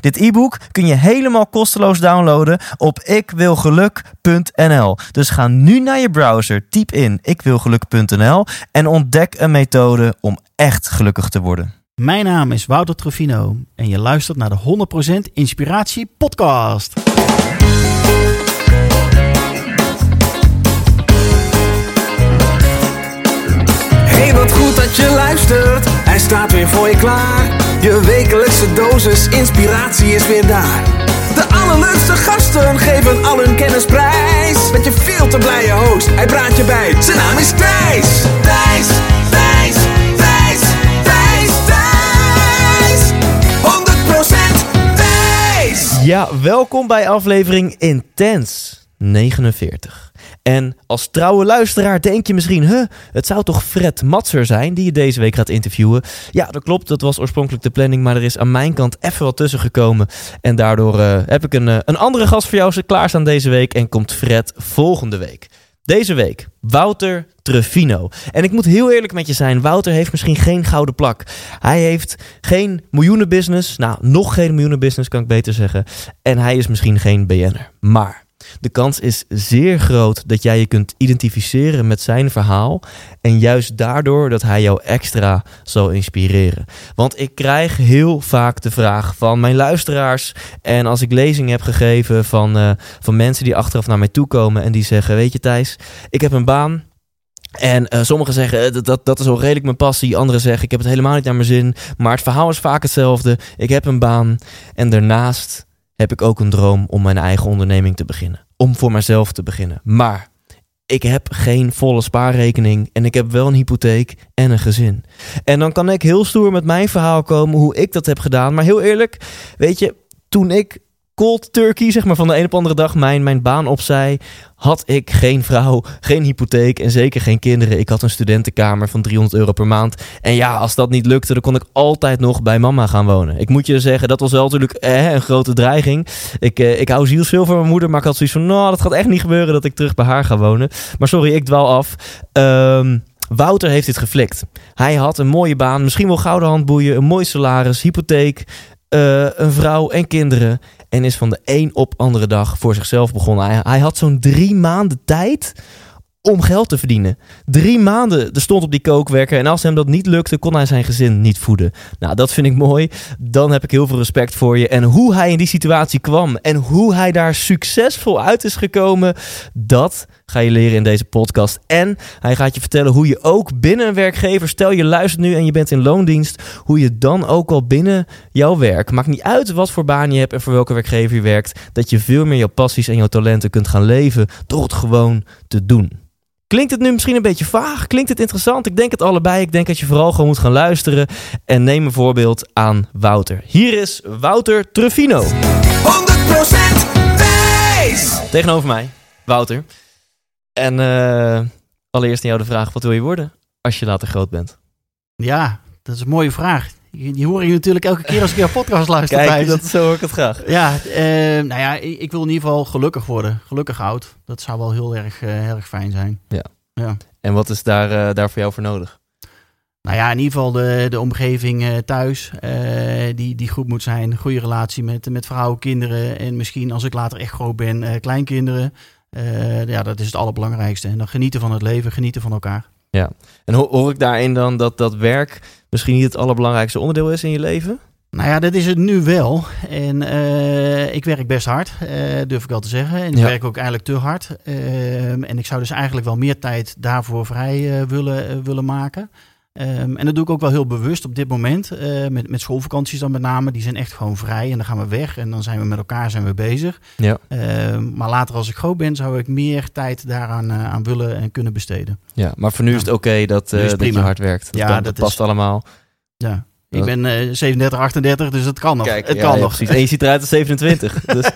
Dit e-book kun je helemaal kosteloos downloaden op ikwilgeluk.nl. Dus ga nu naar je browser, typ in ikwilgeluk.nl en ontdek een methode om echt gelukkig te worden. Mijn naam is Wouter Truffino en je luistert naar de 100% Inspiratie Podcast. Hey, wat goed dat je luistert. Hij staat weer voor je klaar. Je wekelijkse dosis inspiratie is weer daar. De allerleukste gasten geven al hun kennis prijs. Met je veel te blije host, hij praat je bij. Zijn naam is Thijs. Thijs, Thijs, Thijs, Thijs, Thijs. 100% Thijs. Ja, welkom bij aflevering Intens 49. En als trouwe luisteraar denk je misschien, huh, het zou toch Fred Matser zijn die je deze week gaat interviewen? Ja, dat klopt, dat was oorspronkelijk de planning, maar er is aan mijn kant even wat tussen gekomen. En daardoor eh, heb ik een, eh, een andere gast voor jou klaarstaan deze week en komt Fred volgende week. Deze week Wouter Truffino. En ik moet heel eerlijk met je zijn, Wouter heeft misschien geen gouden plak. Hij heeft geen miljoenenbusiness, nou, nog geen miljoenenbusiness kan ik beter zeggen. En hij is misschien geen BN'er. Maar de kans is zeer groot dat jij je kunt identificeren met zijn verhaal. En juist daardoor dat hij jou extra zal inspireren. Want ik krijg heel vaak de vraag van mijn luisteraars. En als ik lezingen heb gegeven van, uh, van mensen die achteraf naar mij toe komen. En die zeggen: Weet je, Thijs, ik heb een baan. En uh, sommigen zeggen dat, dat, dat is al redelijk mijn passie. Anderen zeggen ik heb het helemaal niet naar mijn zin. Maar het verhaal is vaak hetzelfde. Ik heb een baan. En daarnaast heb ik ook een droom om mijn eigen onderneming te beginnen. Om voor mezelf te beginnen. Maar ik heb geen volle spaarrekening en ik heb wel een hypotheek en een gezin. En dan kan ik heel stoer met mijn verhaal komen hoe ik dat heb gedaan. Maar heel eerlijk, weet je, toen ik cold turkey, zeg maar, van de een op andere dag mijn, mijn baan opzij, had ik geen vrouw, geen hypotheek en zeker geen kinderen. Ik had een studentenkamer van 300 euro per maand. En ja, als dat niet lukte, dan kon ik altijd nog bij mama gaan wonen. Ik moet je zeggen, dat was wel natuurlijk eh, een grote dreiging. Ik, eh, ik hou zielsveel voor mijn moeder, maar ik had zoiets van, nou, dat gaat echt niet gebeuren dat ik terug bij haar ga wonen. Maar sorry, ik dwaal af. Um, Wouter heeft dit geflikt. Hij had een mooie baan, misschien wel gouden handboeien, een mooi salaris, hypotheek, uh, een vrouw en kinderen. En is van de een op andere dag voor zichzelf begonnen. Hij, hij had zo'n drie maanden tijd om geld te verdienen. Drie maanden er stond op die kookwerker. En als hem dat niet lukte, kon hij zijn gezin niet voeden. Nou, dat vind ik mooi. Dan heb ik heel veel respect voor je. En hoe hij in die situatie kwam en hoe hij daar succesvol uit is gekomen, dat ga je leren in deze podcast. En hij gaat je vertellen hoe je ook binnen een werkgever, stel je luistert nu en je bent in loondienst, hoe je dan ook al binnen jouw werk, maakt niet uit wat voor baan je hebt en voor welke werkgever je werkt, dat je veel meer jouw passies en jouw talenten kunt gaan leven door het gewoon te doen. Klinkt het nu misschien een beetje vaag? Klinkt het interessant? Ik denk het allebei. Ik denk dat je vooral gewoon moet gaan luisteren. En neem een voorbeeld aan Wouter. Hier is Wouter Truffino. 100% wijs! Tegenover mij, Wouter. En uh, allereerst aan jou de vraag: wat wil je worden als je later groot bent? Ja, dat is een mooie vraag. Die hoor je natuurlijk elke keer als ik jouw podcast luister. Kijk, dat, zo hoor ik het graag. Ja, uh, nou ja, ik, ik, wil in ieder geval gelukkig worden. Gelukkig oud. Dat zou wel heel erg, uh, erg fijn zijn. Ja. ja. En wat is daar, daar voor jou voor nodig? Nou ja, in ieder geval de, de omgeving thuis. die, die goed moet zijn. Goede relatie met, met vrouwen, kinderen. En misschien als ik later echt groot ben, kleinkinderen. Ja, dat is het allerbelangrijkste. En dan genieten van het leven, genieten van elkaar. Ja, en hoor ik daarin dan dat dat werk misschien niet het allerbelangrijkste onderdeel is in je leven? Nou ja, dat is het nu wel. En uh, ik werk best hard, uh, durf ik al te zeggen. En ik ja. werk ook eigenlijk te hard. Uh, en ik zou dus eigenlijk wel meer tijd daarvoor vrij eh, willen, willen maken. Um, en dat doe ik ook wel heel bewust op dit moment. Uh, met, met schoolvakanties dan met name. Die zijn echt gewoon vrij. En dan gaan we weg. En dan zijn we met elkaar zijn we bezig. Ja. Uh, maar later als ik groot ben, zou ik meer tijd daaraan uh, aan willen en kunnen besteden. Ja, maar voor nu is het oké okay dat, dat je hard werkt. Dat, ja, kan, dat, past is, allemaal. Ja. Ik ben uh, 37, 38, dus het kan nog. Kijk, het ja, kan ja, nog. Precies. En je ziet eruit als 27. dus,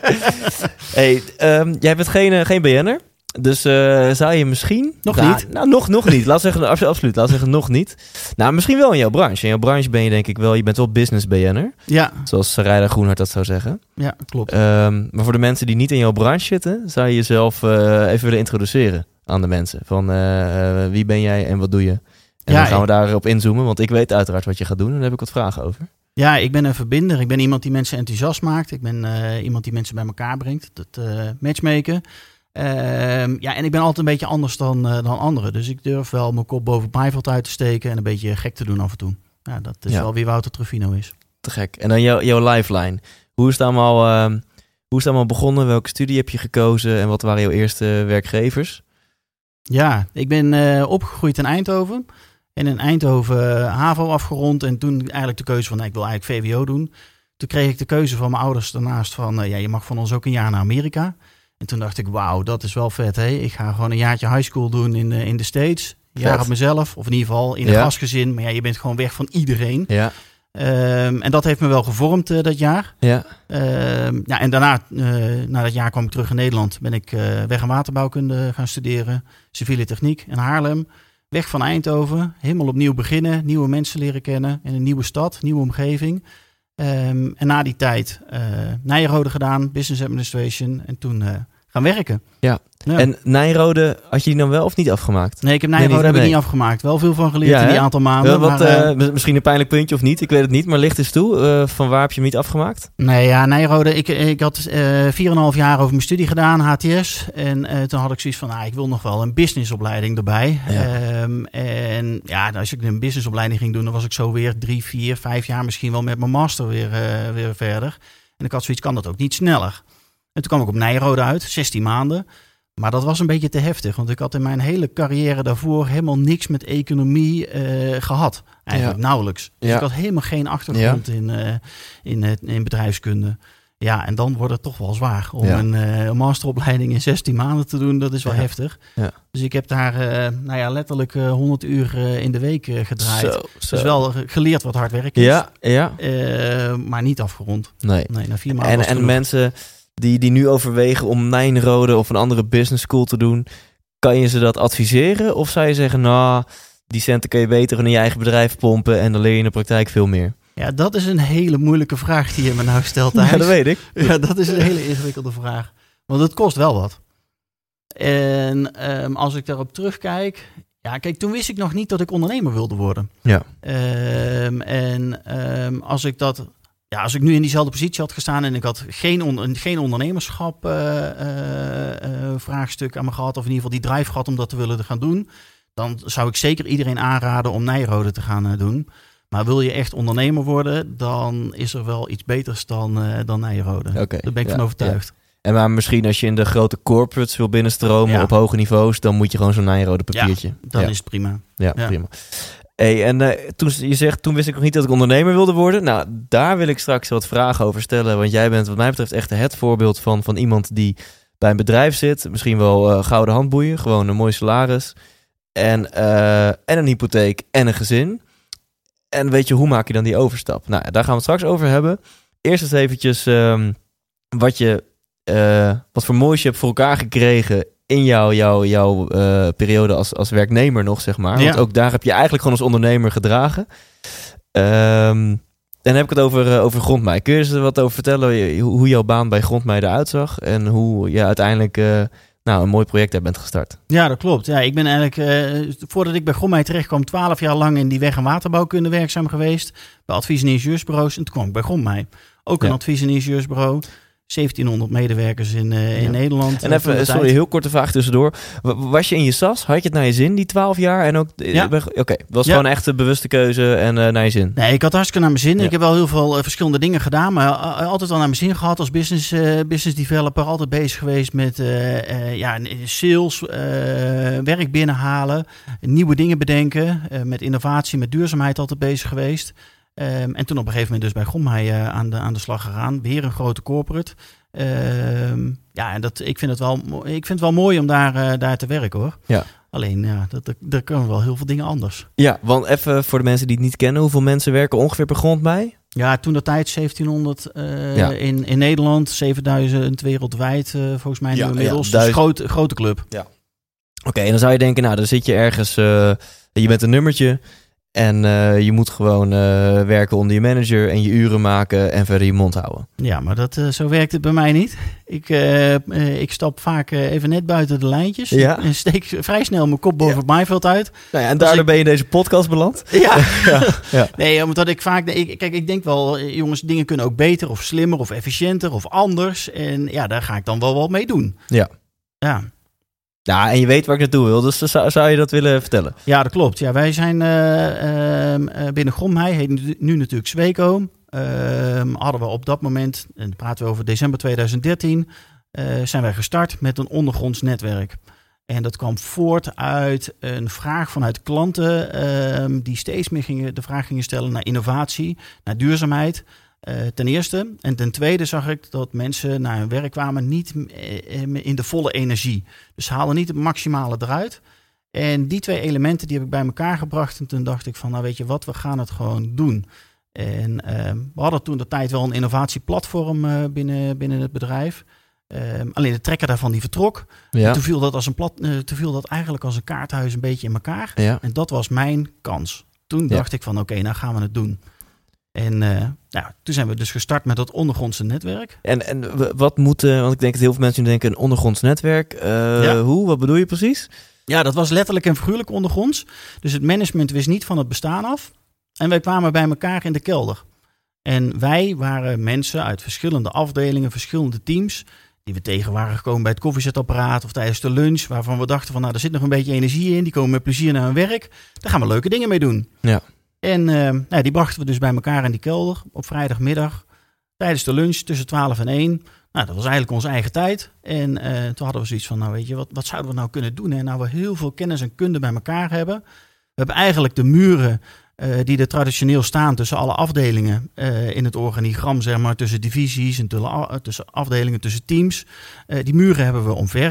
hey, ehm, jij bent geen, geen BN'er. Dus uh, zou je misschien... Nog niet? Nou, nog, nog niet. Laat zeggen, absoluut. Laat zeggen, nog niet. Nou, misschien wel in jouw branche. In jouw branche ben je denk ik wel... Je bent wel business BN'er. Ja. Zoals Sarayda Groenhart dat zou zeggen. Ja, klopt. Um, maar voor de mensen die niet in jouw branche zitten... zou je jezelf uh, even willen introduceren aan de mensen. Van uh, wie ben jij en wat doe je? En Ja, dan gaan we daarop inzoomen. Want ik weet uiteraard wat je gaat doen. En daar heb ik wat vragen over. Ja, ik ben een verbinder. Ik ben iemand die mensen enthousiast maakt. Ik ben eh, iemand die mensen bij elkaar brengt. Dat eh, matchmaken. Ehm, ja, en ik ben altijd een beetje anders dan, eh, dan anderen. Dus ik durf wel mijn kop boven het uit te steken en een beetje gek te doen af en toe. Ja, dat is Ja. wel wie Wouter Truffino is. Te gek. En dan jouw, jouw lifeline. Hoe is het allemaal, ehm, hoe is het allemaal begonnen? Welke studie heb je gekozen? En wat waren jouw eerste werkgevers? Ja, ik ben eh, opgegroeid in Eindhoven. En in Eindhoven eh, HAVO afgerond. En toen eigenlijk de keuze van, nou, ik wil eigenlijk VWO doen. Toen kreeg ik de keuze van mijn ouders daarnaast van, ja, je mag van ons ook een jaar naar Amerika. En toen dacht ik, wauw, dat is wel vet, hè. Ik ga gewoon een jaartje high school doen in, eh, in de States. Een jaar op mezelf, of in ieder geval in een Ja. gastgezin. Maar ja, je bent gewoon weg van iedereen. Ja. Ehm, en dat heeft me wel gevormd eh, dat jaar. Ja. Ehm, ja, en daarna, eh, na dat jaar kwam ik terug in Nederland. Ben ik eh, weg- en waterbouwkunde gaan studeren. Civiele techniek in Haarlem. Weg van Eindhoven. Helemaal opnieuw beginnen. Nieuwe mensen leren kennen. In een nieuwe stad, nieuwe omgeving. Ehm, en na die tijd eh Nijrode gedaan. Business Administration. En toen eh, gaan werken. Ja. Ja. En Nijrode, had je die dan wel of niet afgemaakt? nee, ik heb Nijrode niet- heb ik nee. niet afgemaakt. Wel veel van geleerd Ja, in die aantal maanden. Wel wat, maar, eh, eh, mis- misschien een pijnlijk puntje of niet, ik weet het niet. Maar licht eens toe, eh, van waar heb je hem niet afgemaakt? Nee, ja, Nijrode. Ik, ik had eh 4,5 jaar over mijn studie gedaan, HTS. En eh, toen had ik zoiets van, ah, ik wil nog wel een businessopleiding erbij. Ja. Ehm, en ja, als ik een businessopleiding ging doen, dan was ik zo weer drie, vier, vijf jaar misschien wel met mijn master weer, eh, weer verder. En ik had zoiets, kan dat ook niet sneller? En toen kwam ik op Nijrode uit, 16 maanden. Maar dat was een beetje te heftig, want ik had in mijn hele carrière daarvoor helemaal niks met economie eh, gehad. Eigenlijk Ja. nauwelijks. Dus Ja. ik had helemaal geen achtergrond in, eh, in, in bedrijfskunde. Ja, en dan wordt het toch wel zwaar om een, eh, een masteropleiding in 16 maanden te doen. Dat is wel heftig. Dus ik heb daar nou ja, letterlijk eh, 100 uur in de week gedraaid. Zo, zo. Dus wel ge- geleerd wat hard werken is. Ja, ja. Maar niet afgerond. Nee. Nee, na vier maanden En, en genoeg. mensen die, die nu overwegen om Nijrode of een andere business school te doen, kan je ze dat adviseren? Of zou je zeggen, nou, die centen kun je beter in je eigen bedrijf pompen en dan leer je in de praktijk veel meer? Ja, dat is een hele moeilijke vraag die je me nou stelt, Ja, dat weet ik. Ja, dat is een hele ingewikkelde vraag. Want het kost wel wat. En ehm, als ik daarop terugkijk. Ja, kijk, toen wist ik nog niet dat ik ondernemer wilde worden. Ja. Ehm, en ehm, als ik dat. Ja, als ik nu in diezelfde positie had gestaan en ik had geen, on- geen ondernemerschap eh, eh, eh, vraagstuk aan me gehad, of in ieder geval die drive gehad om dat te willen gaan doen, dan zou ik zeker iedereen aanraden om Nijrode te gaan doen. Maar wil je echt ondernemer worden, dan is er wel iets beters dan, dan Nijrode. Oké. Daar ben ik ja, van overtuigd. ja. En maar misschien als je in de grote corporates wil binnenstromen Ja. op hoge niveaus, dan moet je gewoon zo'n Nijrode papiertje. Dan ja. is het prima. Ja. prima. Hey, en eh, toen je zegt, toen wist ik nog niet dat ik ondernemer wilde worden. Nou, daar wil ik straks wat vragen over stellen. Want jij bent wat mij betreft echt het voorbeeld van, van iemand die bij een bedrijf zit. Misschien wel eh, gouden handboeien, gewoon een mooi salaris. En, eh, en een hypotheek en een gezin. En weet je, hoe maak je dan die overstap? Nou, daar gaan we het straks over hebben. Eerst eens eventjes ehm, wat, je, wat voor moois je hebt voor elkaar gekregen in jouw, jouw, jouw eh, periode als, als werknemer nog, zeg maar. Want Ja. ook daar heb je eigenlijk gewoon als ondernemer gedragen. Ehm, en dan heb ik het over, eh, over Grondmei. Kun je eens er wat over vertellen je- hoe hoe jouw baan bij Grondmei eruit zag? En hoe je uiteindelijk eh, nou, een mooi project daar bent gestart? Ja, dat klopt. Ja, ik ben eigenlijk, eh, voordat ik bij Gommei terecht kwam, twaalf jaar lang in die weg- en waterbouwkunde werkzaam geweest. Bij advies- en ingenieursbureaus. En toen kwam ik bij Gommei. Ook een Ja. advies- en ingenieursbureau. 1700 medewerkers in, eh, in Ja. Nederland. En eh, even, de sorry, tijd. heel korte vraag tussendoor. Was je in je SAS? Had je het naar je zin, die 12 jaar? En ook, Ja. Oké, was Ja. gewoon echt een bewuste keuze en eh, naar je zin. Nee, ik had hartstikke naar mijn zin. Ik heb wel heel veel eh, verschillende dingen gedaan, maar eh, altijd al naar mijn zin gehad als business, eh, business developer. Altijd bezig geweest met eh, eh, ja, sales, eh, werk binnenhalen, nieuwe dingen bedenken. eh, met innovatie, met duurzaamheid altijd bezig geweest. Ehm, en toen op een gegeven moment dus bij Gommei uh, aan, de, aan de slag gegaan. Weer een grote corporate. Ehm, ja, en dat, ik, vind het wel, ik vind het wel mooi om daar, uh, daar te werken hoor. Ja. Alleen, ja, dat, er kunnen wel heel veel dingen anders. Ja, want even voor de mensen die het niet kennen. Hoeveel mensen werken ongeveer per grond bij? Ja, toen de tijd 1700 uh, ja. in, in Nederland, 7000 wereldwijd volgens mij ja, inmiddels. Ja, dus grote, grote club. Ja. Oké, okay, en dan zou je denken, nou, dan zit je ergens, uh, je bent een nummertje en uh, je moet gewoon uh, werken onder je manager en je uren maken en verder je mond houden. Ja, maar dat, zo werkt het bij mij niet. Ik, ik stap vaak even net buiten de lijntjes ja. en steek vrij snel mijn kop boven ja. het maaiveld uit. Nou ja, en daardoor ik... ben je in deze podcast beland. Ja, ja. ja. nee, omdat ik vaak, ik, kijk, ik denk wel, jongens, dingen kunnen ook beter of slimmer of efficiënter of anders. En ja, daar ga ik dan wel wat mee doen. Ja. Ja. Ja, en je weet waar ik naartoe wil, dus zou, zou je dat willen vertellen? Ja, dat klopt. Ja, wij zijn uh, uh, binnen Gromhei, heet nu, natuurlijk Zweco. hadden we op dat moment, en praten we over december 2013, zijn wij gestart met een ondergronds netwerk. En dat kwam voort uit een vraag vanuit klanten die steeds meer gingen, de vraag gingen stellen naar innovatie, naar duurzaamheid. Uh, ten eerste. En ten tweede zag ik dat mensen naar hun werk kwamen niet in de volle energie. Dus ze haalden niet het maximale eruit. En die twee elementen die heb ik bij elkaar gebracht. En toen dacht ik van, nou weet je wat, we gaan het gewoon doen. En uh, we hadden toen de tijd wel een innovatieplatform uh, binnen, binnen het bedrijf. alleen de trekker daarvan die vertrok. Ja. Toen, viel dat als een plat, toen viel dat eigenlijk als een kaarthuis een beetje in elkaar. Ja. En dat was mijn kans. Toen Ja. dacht ik van, oké, nou gaan we het doen. En uh, nou, toen zijn we dus gestart met dat ondergrondse netwerk. En, en wat moet, uh, want ik denk dat heel veel mensen nu denken een ondergronds netwerk. Uh, Ja. Hoe, wat bedoel je precies? Ja, dat was letterlijk en figuurlijk ondergronds. Dus het management wist niet van het bestaan af. En wij kwamen bij elkaar in de kelder. En wij waren mensen uit verschillende afdelingen, verschillende teams. Die we tegen waren gekomen bij het koffiezetapparaat of tijdens de lunch. Waarvan we dachten van nou, er zit nog een beetje energie in. Die komen met plezier naar hun werk. Daar gaan we leuke dingen mee doen. Ja. En uh, nou, die brachten we dus bij elkaar in die kelder op vrijdagmiddag. Tijdens de lunch tussen 12 en 1. Nou, dat was eigenlijk onze eigen tijd. En uh, toen hadden we zoiets van, nou weet je, wat, wat zouden we nou kunnen doen? En nou we heel veel kennis en kunde bij elkaar hebben. We hebben eigenlijk de muren uh, die er traditioneel staan tussen alle afdelingen uh, in het organigram, zeg maar, tussen divisies en tussen afdelingen, tussen teams. Die muren hebben we omver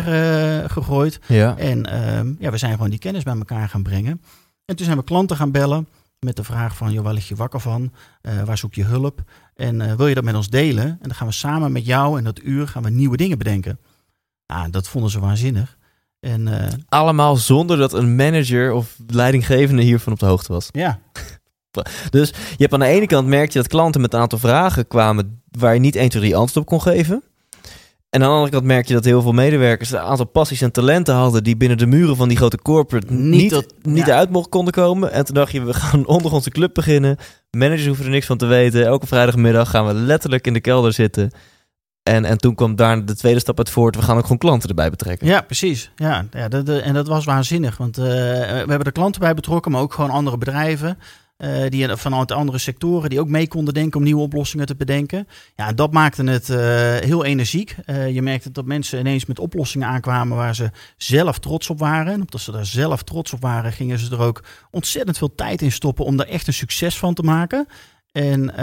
gegooid. Ja. En ehm, ja, we zijn gewoon die kennis bij elkaar gaan brengen. En toen zijn we klanten gaan bellen met de vraag van, joh, waar lig je wakker van? Uh, waar zoek je hulp? En uh, wil je dat met ons delen? En dan gaan we samen met jou en dat uur gaan we nieuwe dingen bedenken. Nou, dat vonden ze waanzinnig. En, uh, Allemaal zonder dat een manager of leidinggevende hiervan op de hoogte was. Ja. Dus je hebt aan de ene kant merk je dat klanten met een aantal vragen kwamen waar je niet 1, 2, 3 antwoord op kon geven. En aan de andere kant merk je dat heel veel medewerkers een aantal passies en talenten hadden die binnen de muren van die grote corporate niet, niet, dat, niet ja. uit mochten konden komen. En toen dacht je, we gaan onder onze club beginnen. Managers hoeven er niks van te weten. Elke vrijdagmiddag gaan we letterlijk in de kelder zitten. En, en toen kwam daar de tweede stap uit voort. We gaan ook gewoon klanten erbij betrekken. Ja, precies. Ja, ja dat, de, en dat was waanzinnig. Want uh, we hebben er klanten bij betrokken, maar ook gewoon andere bedrijven. Uh, die vanuit andere sectoren die ook mee konden denken om nieuwe oplossingen te bedenken. Ja, dat maakte het uh, heel energiek. Uh, je merkte dat mensen ineens met oplossingen aankwamen waar ze zelf trots op waren. En omdat ze daar zelf trots op waren, gingen ze er ook ontzettend veel tijd in stoppen om daar echt een succes van te maken. En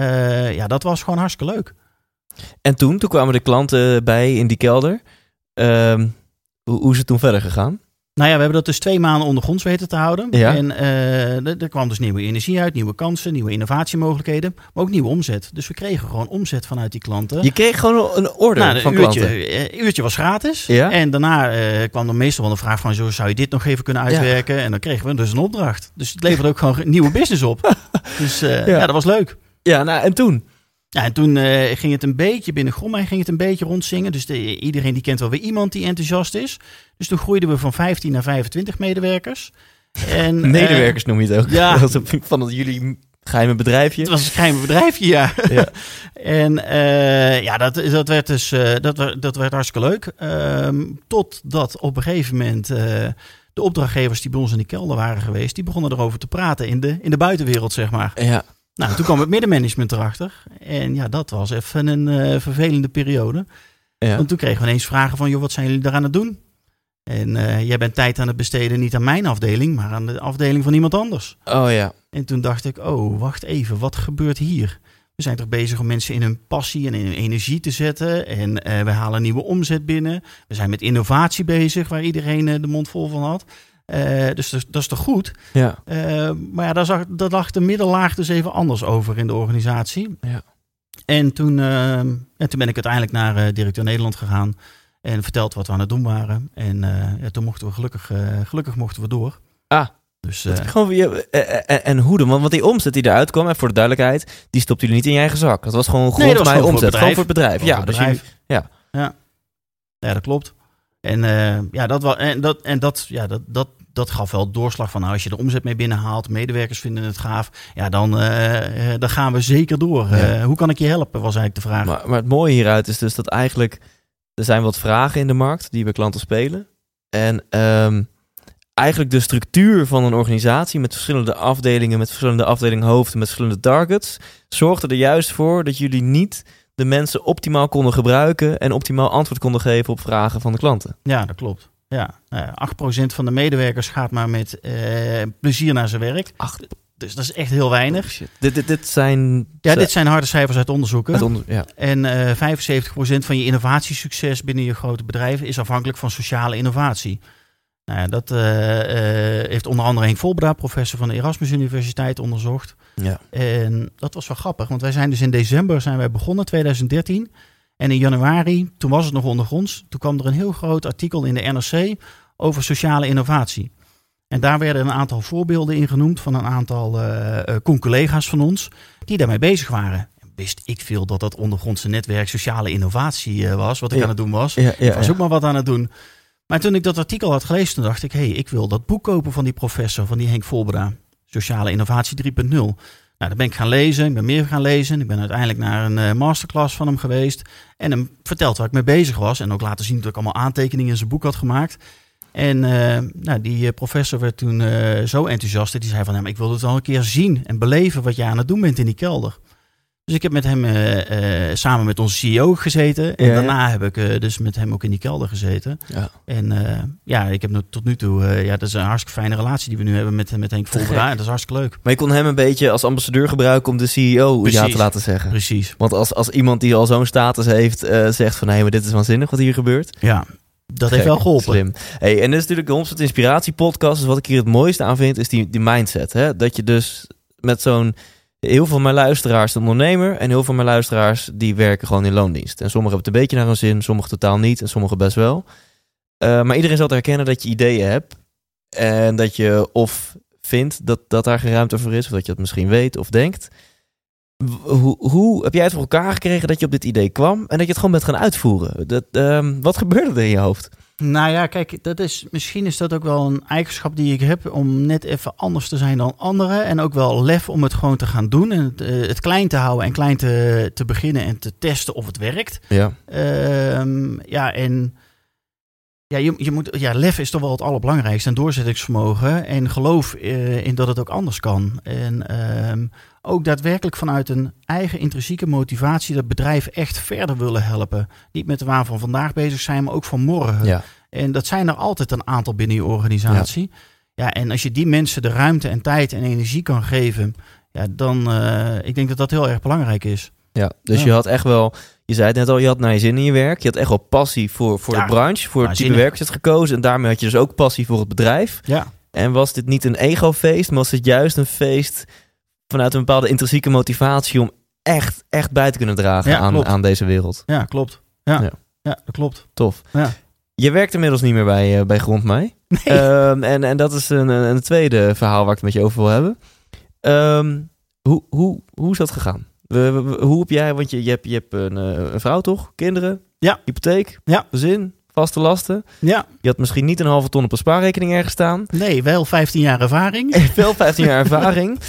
ja, dat was gewoon hartstikke leuk. En toen, toen kwamen de klanten bij in die kelder. Ehm, hoe is het toen verder gegaan? Nou ja, we hebben dat dus twee maanden ondergronds weten te houden. Ja. En uh, er kwam dus nieuwe energie uit, nieuwe kansen, nieuwe innovatiemogelijkheden, maar ook nieuwe omzet. Dus we kregen gewoon omzet vanuit die klanten. Je kreeg gewoon een order nou, van uurtje, klanten? Een uurtje was gratis. Ja. En daarna uh, kwam er meestal wel een vraag van, zo, zou je dit nog even kunnen uitwerken? Ja. En dan kregen we dus een opdracht. Dus het leverde ook gewoon nieuwe business op. dus uh, ja. ja, dat was leuk. Ja, nou en toen? Ja, en toen uh, ging het een beetje binnen Grommei ging het een beetje rondzingen. Dus de, iedereen die kent wel weer iemand die enthousiast is. Dus toen groeiden we van 15 naar 25 medewerkers. En, medewerkers uh, noem je het ook. Ja. Dat was van het jullie geheime bedrijfje. Het was een geheime bedrijfje, ja. ja. en uh, ja, dat, dat werd dus dat, dat werd hartstikke leuk. Um, totdat op een gegeven moment de opdrachtgevers die bij ons in de kelder waren geweest, die begonnen erover te praten in de, in de buitenwereld, zeg maar. Ja. Nou, toen kwam het middenmanagement erachter. En ja, dat was even een uh, vervelende periode. Ja. Want toen kregen we ineens vragen van, joh, wat zijn jullie daar aan het doen? En uh, jij bent tijd aan het besteden niet aan mijn afdeling, maar aan de afdeling van iemand anders. Oh ja. En toen dacht ik, oh, wacht even, wat gebeurt hier? We zijn toch bezig om mensen in hun passie en in hun energie te zetten. En eh, we halen nieuwe omzet binnen. We zijn met innovatie bezig, waar iedereen eh, de mond vol van had. Eh, dus dat, dat is toch goed? Ja. Eh, maar ja, daar, zag, daar lag de middellaag dus even anders over in de organisatie. Ja. En toen, eh, en toen ben ik uiteindelijk naar eh, directeur Nederland gegaan. En verteld wat we aan het doen waren. En ja, toen mochten we gelukkig, gelukkig mochten we door. Ah. Dus Gewoon, je, eh, en hoe dan? Want, want die omzet die eruit kwam, en voor de duidelijkheid, die stopte jullie niet in je eigen zak. Dat was gewoon grond Nee, dat was voor omzet. Gewoon voor het bedrijf. Voor Ja, het dus jullie, ja. ja. ja, dat klopt. En, ja, dat, en, dat, en dat, ja, dat, dat, dat gaf wel doorslag van nou, als je de omzet mee binnenhaalt, medewerkers vinden het gaaf, ja, dan, eh, eh, dan gaan we zeker door. Ja. Eh, hoe kan ik je helpen, was eigenlijk de vraag. Maar, maar het mooie hieruit is dus dat eigenlijk er zijn wat vragen in de markt die bij klanten spelen. En ehm, eigenlijk de structuur van een organisatie met verschillende afdelingen, met verschillende afdelinghoofden, met verschillende targets, zorgde er juist voor dat jullie niet de mensen optimaal konden gebruiken en optimaal antwoord konden geven op vragen van de klanten. Ja, dat klopt. Ja, nou ja, 8% van de medewerkers gaat maar met eh, plezier naar zijn werk. Acht. Dus dat is echt heel weinig. Dit, dit, dit zijn. Ja, dit zijn harde cijfers uit onderzoeken. onder- ja. En eh 75% van je innovatiesucces binnen je grote bedrijven is afhankelijk van sociale innovatie. Nou ja, dat eh, heeft onder andere Henk Volbra, professor van de Erasmus Universiteit, onderzocht. Ja. En dat was wel grappig, want wij zijn dus in december zijn wij begonnen, 2013. En in januari, toen was het nog ondergronds, toen kwam er een heel groot artikel in de NRC over sociale innovatie. En daar werden een aantal voorbeelden in genoemd van een aantal eh eh, collega's van ons die daarmee bezig waren. Wist ik veel dat dat ondergrondse netwerk sociale innovatie eh, was, wat ik Ja. aan het doen was. Ja, Ik was ook maar wat aan het doen. Maar toen ik dat artikel had gelezen, toen dacht ik... hé, hey, ik wil dat boek kopen van die professor, van die Henk Volbera. Sociale Innovatie 3.0. Nou, daar ben ik gaan lezen, ik ben meer gaan lezen. Ik ben uiteindelijk naar een eh, masterclass van hem geweest. En hem verteld waar ik mee bezig was. En ook laten zien dat ik allemaal aantekeningen in zijn boek had gemaakt. En eh, nou, die eh, professor werd toen zo enthousiast dat hij zei van... Maar ik wil het al een keer zien en beleven wat je aan het doen bent in die kelder. Dus ik heb met hem eh, eh, samen met onze CEO gezeten. En Ja, ja. daarna heb ik eh, dus met hem ook in die kelder gezeten. Ja. En ja, ik heb nu, tot nu toe... ja, dat is een hartstikke fijne relatie die we nu hebben met, met Henk Volbera. Dat is hartstikke leuk. Maar je kon hem een beetje als ambassadeur gebruiken om de CEO ja Precies. te laten zeggen. Precies. Want als, als iemand die al zo'n status heeft, zegt van hé, maar dit is waanzinnig wat hier gebeurt. Ja, dat heeft wel geholpen. Slim. Hey, en dit is natuurlijk de Homestead Inspiratie podcast. Dus wat ik hier het mooiste aan vind, is die, die mindset. Hè? Dat je dus met zo'n... Heel veel van mijn luisteraars zijn ondernemer. En heel veel van mijn luisteraars die werken gewoon in loondienst. En sommigen hebben het een beetje naar hun zin, sommigen totaal niet. En sommigen best wel. Eh, maar iedereen zal te herkennen dat je ideeën hebt. En dat je of vindt dat, dat daar geen ruimte voor is. Of dat je het misschien weet of denkt. Hoe, hoe heb jij het voor elkaar gekregen dat je op dit idee kwam en dat je het gewoon bent gaan uitvoeren? Dat, ehm, wat gebeurde er in je hoofd? Nou ja, kijk, dat is, misschien is dat ook wel een eigenschap die ik heb om net even anders te zijn dan anderen. En ook wel lef om het gewoon te gaan doen en het, eh, het klein te houden en klein te, te beginnen en te testen of het werkt. Ja. Ehm, ja, en ja, je, je moet, ja, lef is toch wel het allerbelangrijkste. En doorzettingsvermogen. En geloof eh, in dat het ook anders kan. En ehm, ook daadwerkelijk vanuit een eigen intrinsieke motivatie dat bedrijf echt verder willen helpen. Niet met de waan van vandaag bezig zijn, maar ook van morgen. Ja. En dat zijn er altijd een aantal binnen je organisatie. Ja, en als je die mensen de ruimte en tijd en energie kan geven, ja, dan eh, ik denk dat dat heel erg belangrijk is. ja. Dus Ja. je had echt wel, je zei het net al, je had naar je zin in je werk. Je had echt wel passie voor, voor de branche, voor het type werk dat je had gekozen. En daarmee had je dus ook passie voor het bedrijf. Ja, En was dit niet een ego-feest, maar was het juist een feest vanuit een bepaalde intrinsieke motivatie om echt, echt bij te kunnen dragen Ja, aan, aan deze wereld? ja klopt. Ja, Ja. ja. dat klopt. Tof. Ja. Je werkt inmiddels niet meer bij, eh, bij Grond Mij. Nee. Ehm, en, en dat is een, een tweede verhaal waar ik het met je over wil hebben. Ehm, hoe, hoe, hoe is dat gegaan? Hoe heb jij, want je, je hebt, je hebt een, eh, een vrouw toch? Kinderen? Ja. Hypotheek? Ja. Gezin? Vaste lasten? ja, Je had misschien niet een halve ton op een spaarrekening ergens staan. nee, wel 15 jaar ervaring. Veel 15 jaar ervaring.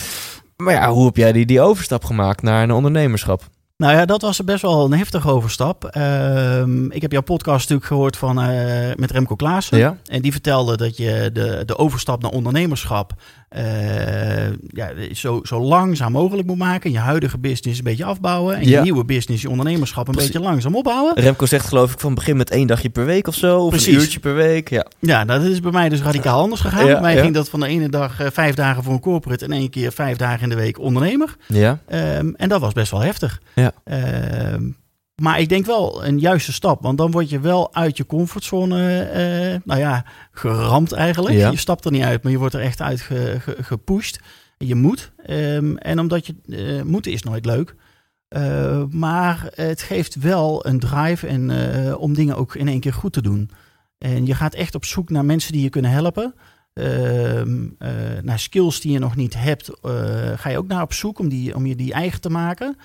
Maar ja, hoe heb jij die, die overstap gemaakt naar een ondernemerschap? Nou ja, dat was best wel een heftige overstap. Ehm, ik heb jouw podcast natuurlijk gehoord van, eh, met Remco Klaassen. Ja? En die vertelde dat je de, de overstap naar ondernemerschap eh, ja, zo, zo langzaam mogelijk moet maken. Je huidige business een beetje afbouwen. En Ja. je nieuwe business, je ondernemerschap een Precies. beetje langzaam opbouwen. Remco zegt geloof ik van begin met één dagje per week of zo. Of Precies. een uurtje per week. Ja. Ja, dat is bij mij dus radicaal anders gegaan. Ja, bij mij ja. ging dat van de ene dag eh, vijf dagen voor een corporate en één keer vijf dagen in de week ondernemer. ja. Ehm, en dat was best wel heftig. Ja. Ehm, maar ik denk wel een juiste stap, want dan word je wel uit je comfortzone, eh, nou ja, geramd eigenlijk. Ja. Je stapt er niet uit, maar je wordt er echt uit ge- ge- gepusht. Je moet. Ehm, en omdat je eh moeten is nooit leuk. Eh, maar het geeft wel een drive en, om dingen ook in één keer goed te doen. En je gaat echt op zoek naar mensen die je kunnen helpen. Ehm, eh, naar skills die je nog niet hebt, ga je ook naar op zoek om, die, om je die eigen te maken.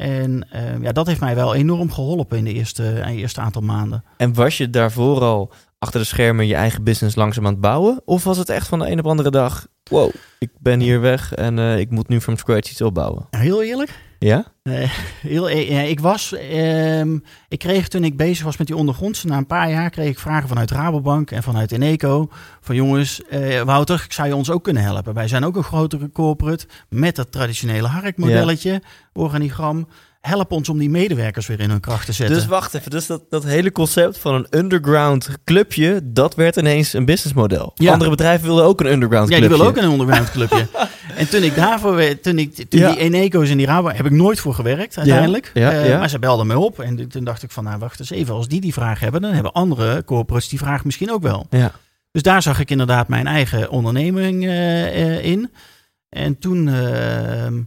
En eh, ja, dat heeft mij wel enorm geholpen in de eerste, in de eerste aantal maanden. En was je daarvoor al achter de schermen je eigen business langzaam aan het bouwen? Of was het echt van de een op andere dag... Wow, ik ben hier weg en eh, ik moet nu from scratch iets opbouwen. Heel eerlijk, Ja? Eh, heel, eh, ja, ik was, ehm, ik kreeg toen ik bezig was met die ondergrondse, na een paar jaar kreeg ik vragen vanuit Rabobank en vanuit Eneco. Van jongens, eh, Wouter, zou je ons ook kunnen helpen? Wij zijn ook een grotere corporate met dat traditionele harkmodelletje, organigram. Help ons om die medewerkers weer in hun kracht te zetten. Dus wacht even, dus dat, dat hele concept van een underground clubje, dat werd ineens een businessmodel. Ja. Andere bedrijven wilden ook een underground ja, clubje. die wil ook een underground clubje. en toen ik daarvoor, toen, ik, toen Ja. die Eneco's en die Rabobank, heb ik nooit voor gewerkt uiteindelijk. Ja, Eh, ja. Maar ze belden me op en toen dacht ik van, nou wacht eens even, als die die vraag hebben, dan hebben andere corporates die vraag misschien ook wel. Ja. Dus daar zag ik inderdaad mijn eigen onderneming eh, eh, in. En toen, ehm,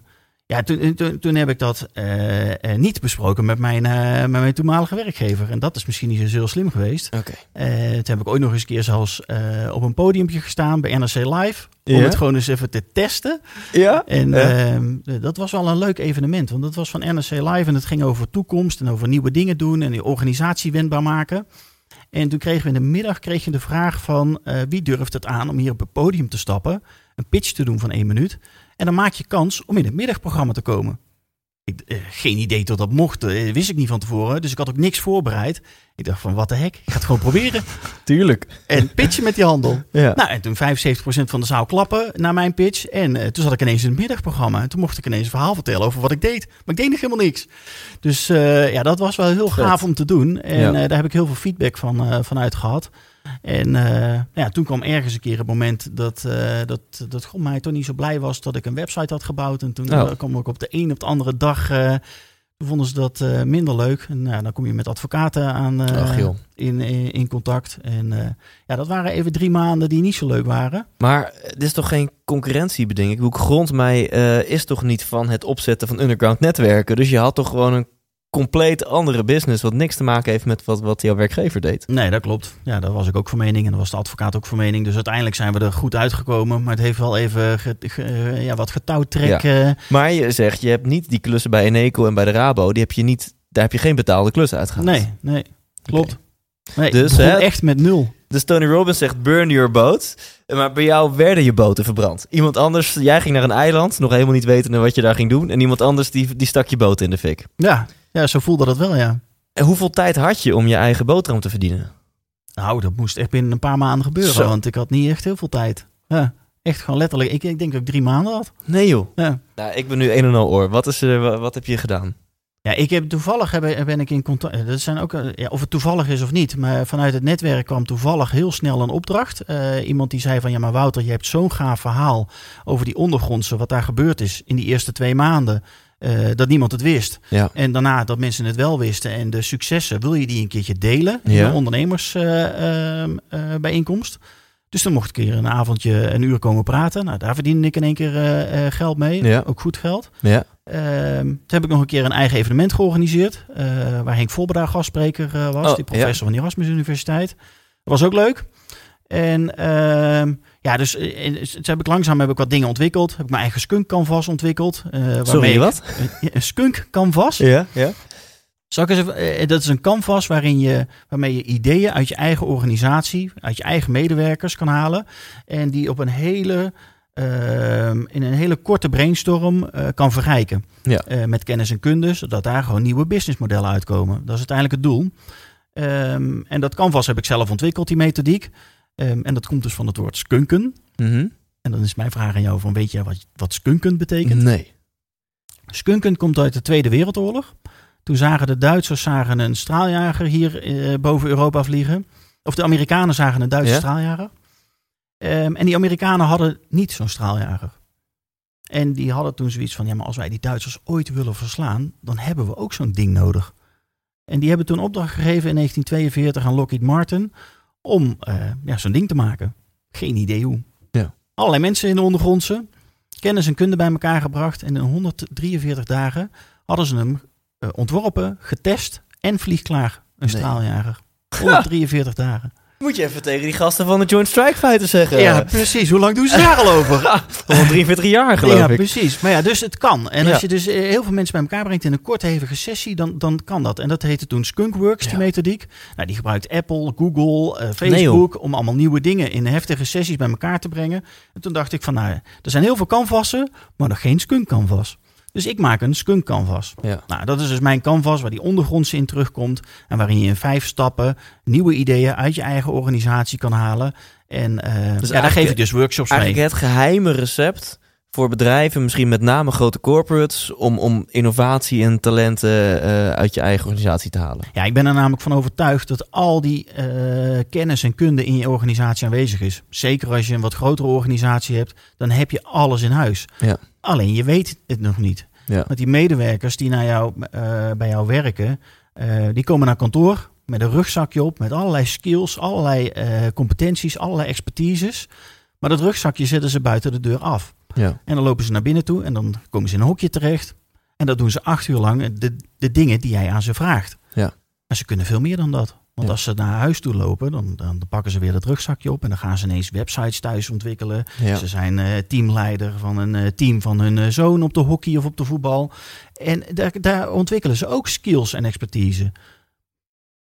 ja, toen, toen, toen heb ik dat eh, eh, niet besproken met mijn, eh, met mijn toenmalige werkgever. En dat is misschien niet zo heel slim geweest. Oké. Eh, toen heb ik ooit nog eens een keer zelfs eh, op een podiumpje gestaan bij NRC Live. Om het gewoon eens even te testen. Ja? En Ja. ehm, dat was wel een leuk evenement. Want dat was van NRC Live en het ging over toekomst en over nieuwe dingen doen en die organisatie wendbaar maken. En toen kregen we in de middag kreeg je de vraag van eh, wie durft het aan om hier op het podium te stappen, een pitch te doen van één minuut. En dan maak je kans om in het middagprogramma te komen. Ik, eh, geen idee tot dat mocht, eh, wist ik niet van tevoren. Dus ik had ook niks voorbereid. Ik dacht van wat de hek, ik ga het gewoon proberen. Tuurlijk. En pitchen met die handel. Ja. Nou, en toen 75% van de zaal klappen naar mijn pitch. En eh, toen zat ik ineens in het middagprogramma. En toen mocht ik ineens een verhaal vertellen over wat ik deed. Maar ik deed nog helemaal niks. Dus ja, dat was wel heel gaaf om te doen. En Ja. daar heb ik heel veel feedback van, vanuit gehad. En eh, ja, toen kwam ergens een keer het moment dat, eh dat, dat God mij toch niet zo blij was dat ik een website had gebouwd. En toen Oh. eh, kwam ik op de een op de andere dag... toen vonden ze dat minder leuk. En nou, dan kom je met advocaten aan, Ach in, in, in contact. En ja, dat waren even drie maanden die niet zo leuk waren. Maar dit is toch geen concurrentiebeding? Ik bedoel, Grondmij eh, is toch niet van het opzetten van underground netwerken? Dus je had toch gewoon een compleet andere business... wat niks te maken heeft met wat, wat jouw werkgever deed? Nee, dat klopt. Ja, daar was ik ook van mening en daar was de advocaat ook van mening. Dus uiteindelijk zijn we er goed uitgekomen. Maar het heeft wel even ge- ge- eh, ja, wat getouwtrek. eh, Maar je zegt, je hebt niet die klussen bij Eneco en bij de Rabo... Die heb je niet, daar heb je geen betaalde klussen uitgehaald. nee, nee, klopt. Nee, Dus, hè, echt met nul. Dus Tony Robbins zegt, burn your boat. Maar bij jou werden je boten verbrand. Iemand anders, jij ging naar een eiland... nog helemaal niet wetende wat je daar ging doen... en iemand anders die, die stak je boot in de fik. Ja, ja, zo voelde dat wel, ja. En hoeveel tijd had je om je eigen boterham te verdienen? Nou, dat moest echt binnen een paar maanden gebeuren. Zo. Want ik had niet echt heel veel tijd. Ja, echt gewoon letterlijk. Ik, ik denk dat ik drie maanden had. Nee joh. Ja. Nou, ik ben nu een en al oor. Wat, is, wa- wat heb je gedaan? Ja, ik heb toevallig heb, ben ik in contact. Dat zijn ook, eh, ja, of het toevallig is of niet, maar vanuit het netwerk kwam toevallig heel snel een opdracht. Eh, iemand die zei van ja, maar Wouter, je hebt zo'n gaaf verhaal over die ondergrondse, wat daar gebeurd is in die eerste twee maanden. Eh, dat niemand het wist. Ja. En daarna dat mensen het wel wisten. En de successen, wil je die een keertje delen in Ja. een ondernemersbijeenkomst? dus dan mocht ik een keer een avondje, een uur komen praten. Nou, daar verdiende ik in één keer eh, eh, geld mee. Ja. Ook goed geld. Ja. Ehm, toen heb ik nog een keer een eigen evenement georganiseerd. eh, waar Henk Volberda gastspreker eh, was. Oh, die professor van de Erasmus Universiteit. Dat was ook leuk. En ehm, ja, dus eh, en, dus heb ik langzaam heb ik wat dingen ontwikkeld. Heb ik mijn eigen skunk canvas ontwikkeld. eh, waarmee Sorry, wat? Een, een skunk canvas. Ja, ja. Zal ik eens even, eh, dat is een canvas waarin je, waarmee je ideeën uit je eigen organisatie, uit je eigen medewerkers kan halen. En die op een hele, ehm, in een hele korte brainstorm kan verrijken. Ja. Met kennis en kunde, zodat daar gewoon nieuwe businessmodellen uitkomen. Dat is uiteindelijk het doel. Ehm, en dat canvas heb ik zelf ontwikkeld, die methodiek. Ehm, en dat komt dus van het woord skunken. Mhm. En dan is mijn vraag aan jou: van, weet jij wat, wat skunkend betekent? Nee. Skunkend komt uit de Tweede Wereldoorlog. Toen zagen de Duitsers zagen een straaljager hier eh, boven Europa vliegen. Of de Amerikanen zagen een Duitse Ja? straaljager. Ehm, en die Amerikanen hadden niet zo'n straaljager. En die hadden toen zoiets van: ja, maar als wij die Duitsers ooit willen verslaan, dan hebben we ook zo'n ding nodig. En die hebben toen opdracht gegeven in 1942 aan Lockheed Martin om eh, ja, zo'n ding te maken. Geen idee hoe. Ja. Allerlei mensen in de ondergrondse, kennis en kunde bij elkaar gebracht. En in 143 dagen hadden ze hem eh, ontworpen, getest en vliegklaar. Een Nee. straaljager. 143 dagen. Moet je even tegen die gasten van de Joint Strike Fighter zeggen. Ja, precies. Hoe lang doen ze daar al over? 143 jaar geloof ja, ik. precies. Maar ja, dus het kan. En Ja. als je dus eh, heel veel mensen bij elkaar brengt in een korte, hevige sessie, dan, dan kan dat. En dat heette toen Skunkworks, die Ja. methodiek. Nou, die gebruikt Apple, Google, eh, Nee, Facebook om allemaal nieuwe dingen in heftige sessies bij elkaar te brengen. En toen dacht ik van, nou, er zijn heel veel canvassen, maar nog geen skunk canvas. Dus ik maak een skunk canvas. Ja. Nou, dat is dus mijn canvas waar die ondergrondse in terugkomt. En waarin je in vijf stappen nieuwe ideeën uit je eigen organisatie kan halen. En eh ja, daar eigenlijk- geef ik dus workshops mee. Eigenlijk het geheime recept voor bedrijven, misschien met name grote corporates, om, om innovatie en talenten eh, uit je eigen organisatie te halen. Ja, ik ben er namelijk van overtuigd dat al die eh, kennis en kunde in je organisatie aanwezig is. Zeker als je een wat grotere organisatie hebt, dan heb je alles in huis. Ja. Alleen je weet het nog niet. Ja. Want die medewerkers die naar jou, eh, bij jou werken, die komen naar kantoor met een rugzakje op, met allerlei skills, allerlei competenties, allerlei expertises. Maar dat rugzakje zetten ze buiten de deur af. Ja. En dan lopen ze naar binnen toe en dan komen ze in een hokje terecht. En dat doen ze acht uur lang, de, de dingen die jij aan ze vraagt. Ja. En ze kunnen veel meer dan dat. Want Ja. als ze naar huis toe lopen, dan, dan pakken ze weer dat rugzakje op. En dan gaan ze ineens websites thuis ontwikkelen. Ja. Ze zijn eh, teamleider van een eh, team van hun eh, zoon op de hockey of op de voetbal. En daar, daar ontwikkelen ze ook skills en expertise.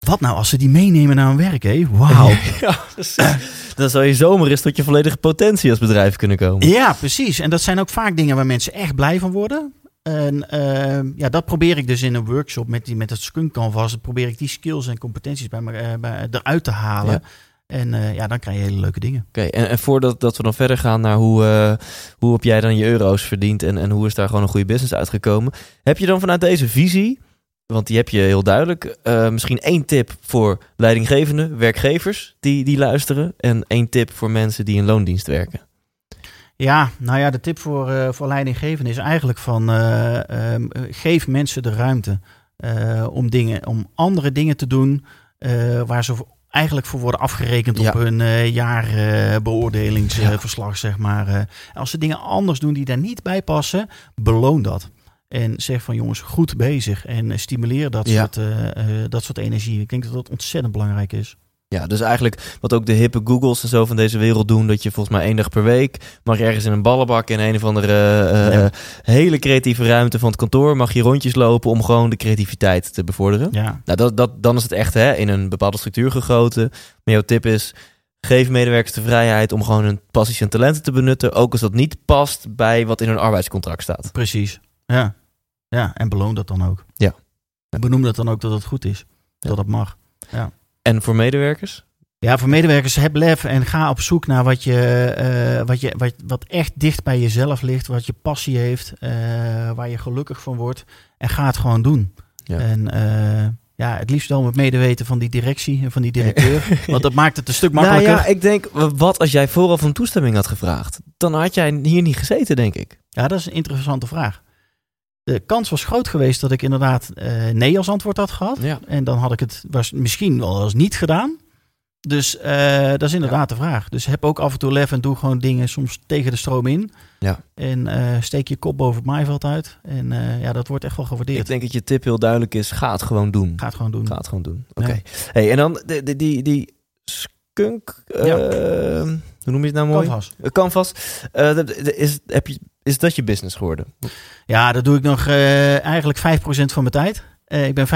Wat nou als ze die meenemen naar hun werk, hé? Wauw. Ja, precies. Dan zou je zomaar eens tot je volledige potentie als bedrijf kunnen komen. Ja, precies. En dat zijn ook vaak dingen waar mensen echt blij van worden. En eh, ja, dat probeer ik dus in een workshop met, die, met het skunk canvas. Probeer ik die skills en competenties bij me, eh, bij, eruit te halen. Ja. En eh, ja, dan krijg je hele leuke dingen. Oké, en, en voordat dat we dan verder gaan naar hoe, eh, hoe heb jij dan je euro's verdiend en, en hoe is daar gewoon een goede business uitgekomen, heb je dan vanuit deze visie, want die heb je heel duidelijk, eh, misschien één tip voor leidinggevenden, werkgevers die, die luisteren en één tip voor mensen die in loondienst werken? Ja, nou ja, de tip voor, eh voor leidinggevenden is eigenlijk van eh, ehm, eh, geef mensen de ruimte om, dingen, om andere dingen te doen waar ze eigenlijk voor worden afgerekend Ja. op hun jaarbeoordelingsverslag, Ja. zeg maar. Als ze dingen anders doen die daar niet bij passen, beloon dat. En zeg van jongens, goed bezig. En eh, stimuleer dat, Ja. soort, eh, eh, dat soort energie. Ik denk dat dat ontzettend belangrijk is. Ja, dus eigenlijk wat ook de hippe Googles en zo van deze wereld doen, dat je volgens mij één dag per week mag je ergens in een ballenbak in een of andere Ja. hele creatieve ruimte van het kantoor, mag je rondjes lopen om gewoon de creativiteit te bevorderen. Ja, Nou, dat, dat, dan is het echt hè, in een bepaalde structuur gegoten. Maar jouw tip is, geef medewerkers de vrijheid om gewoon hun passies en talenten te benutten, ook als dat niet past bij wat in hun arbeidscontract staat. Precies. Ja. ja, en beloon dat dan ook. Ja. En benoem dat dan ook dat het goed is. Ja. Dat het mag. En voor medewerkers? Ja, voor medewerkers heb lef en ga op zoek naar wat, je, eh, wat, je, wat, wat echt dicht bij jezelf ligt. Wat je passie heeft. eh, waar je gelukkig van wordt. En ga het gewoon doen. Ja. En eh, ja, het liefst wel met medeweten van die directie en van die directeur. want dat maakt het een stuk makkelijker. Nou ja, ik denk, wat als jij vooraf een toestemming had gevraagd? Dan had jij hier niet gezeten, denk ik. Ja, dat is een interessante vraag. De kans was groot geweest dat ik inderdaad eh, nee als antwoord had gehad. Ja. En dan had ik het was misschien wel eens niet gedaan. Dus eh, dat is inderdaad de vraag. Dus heb ook af en toe lef en doe gewoon dingen soms tegen de stroom in. Ja. En eh, steek je kop boven het maaiveld uit. En ja, dat wordt echt wel gewaardeerd. Ik denk dat je tip heel duidelijk is, ga het gewoon doen. Ga het gewoon doen. Ga het gewoon doen. Oké. Ja. Hey, en dan de, de, die, die skunk, hoe noem je het nou mooi? Canvas. Canvas. De- is, heb je, is dat je business geworden? Ja, dat doe ik nog eh, eigenlijk 5% van mijn tijd. Eh, ik ben 5%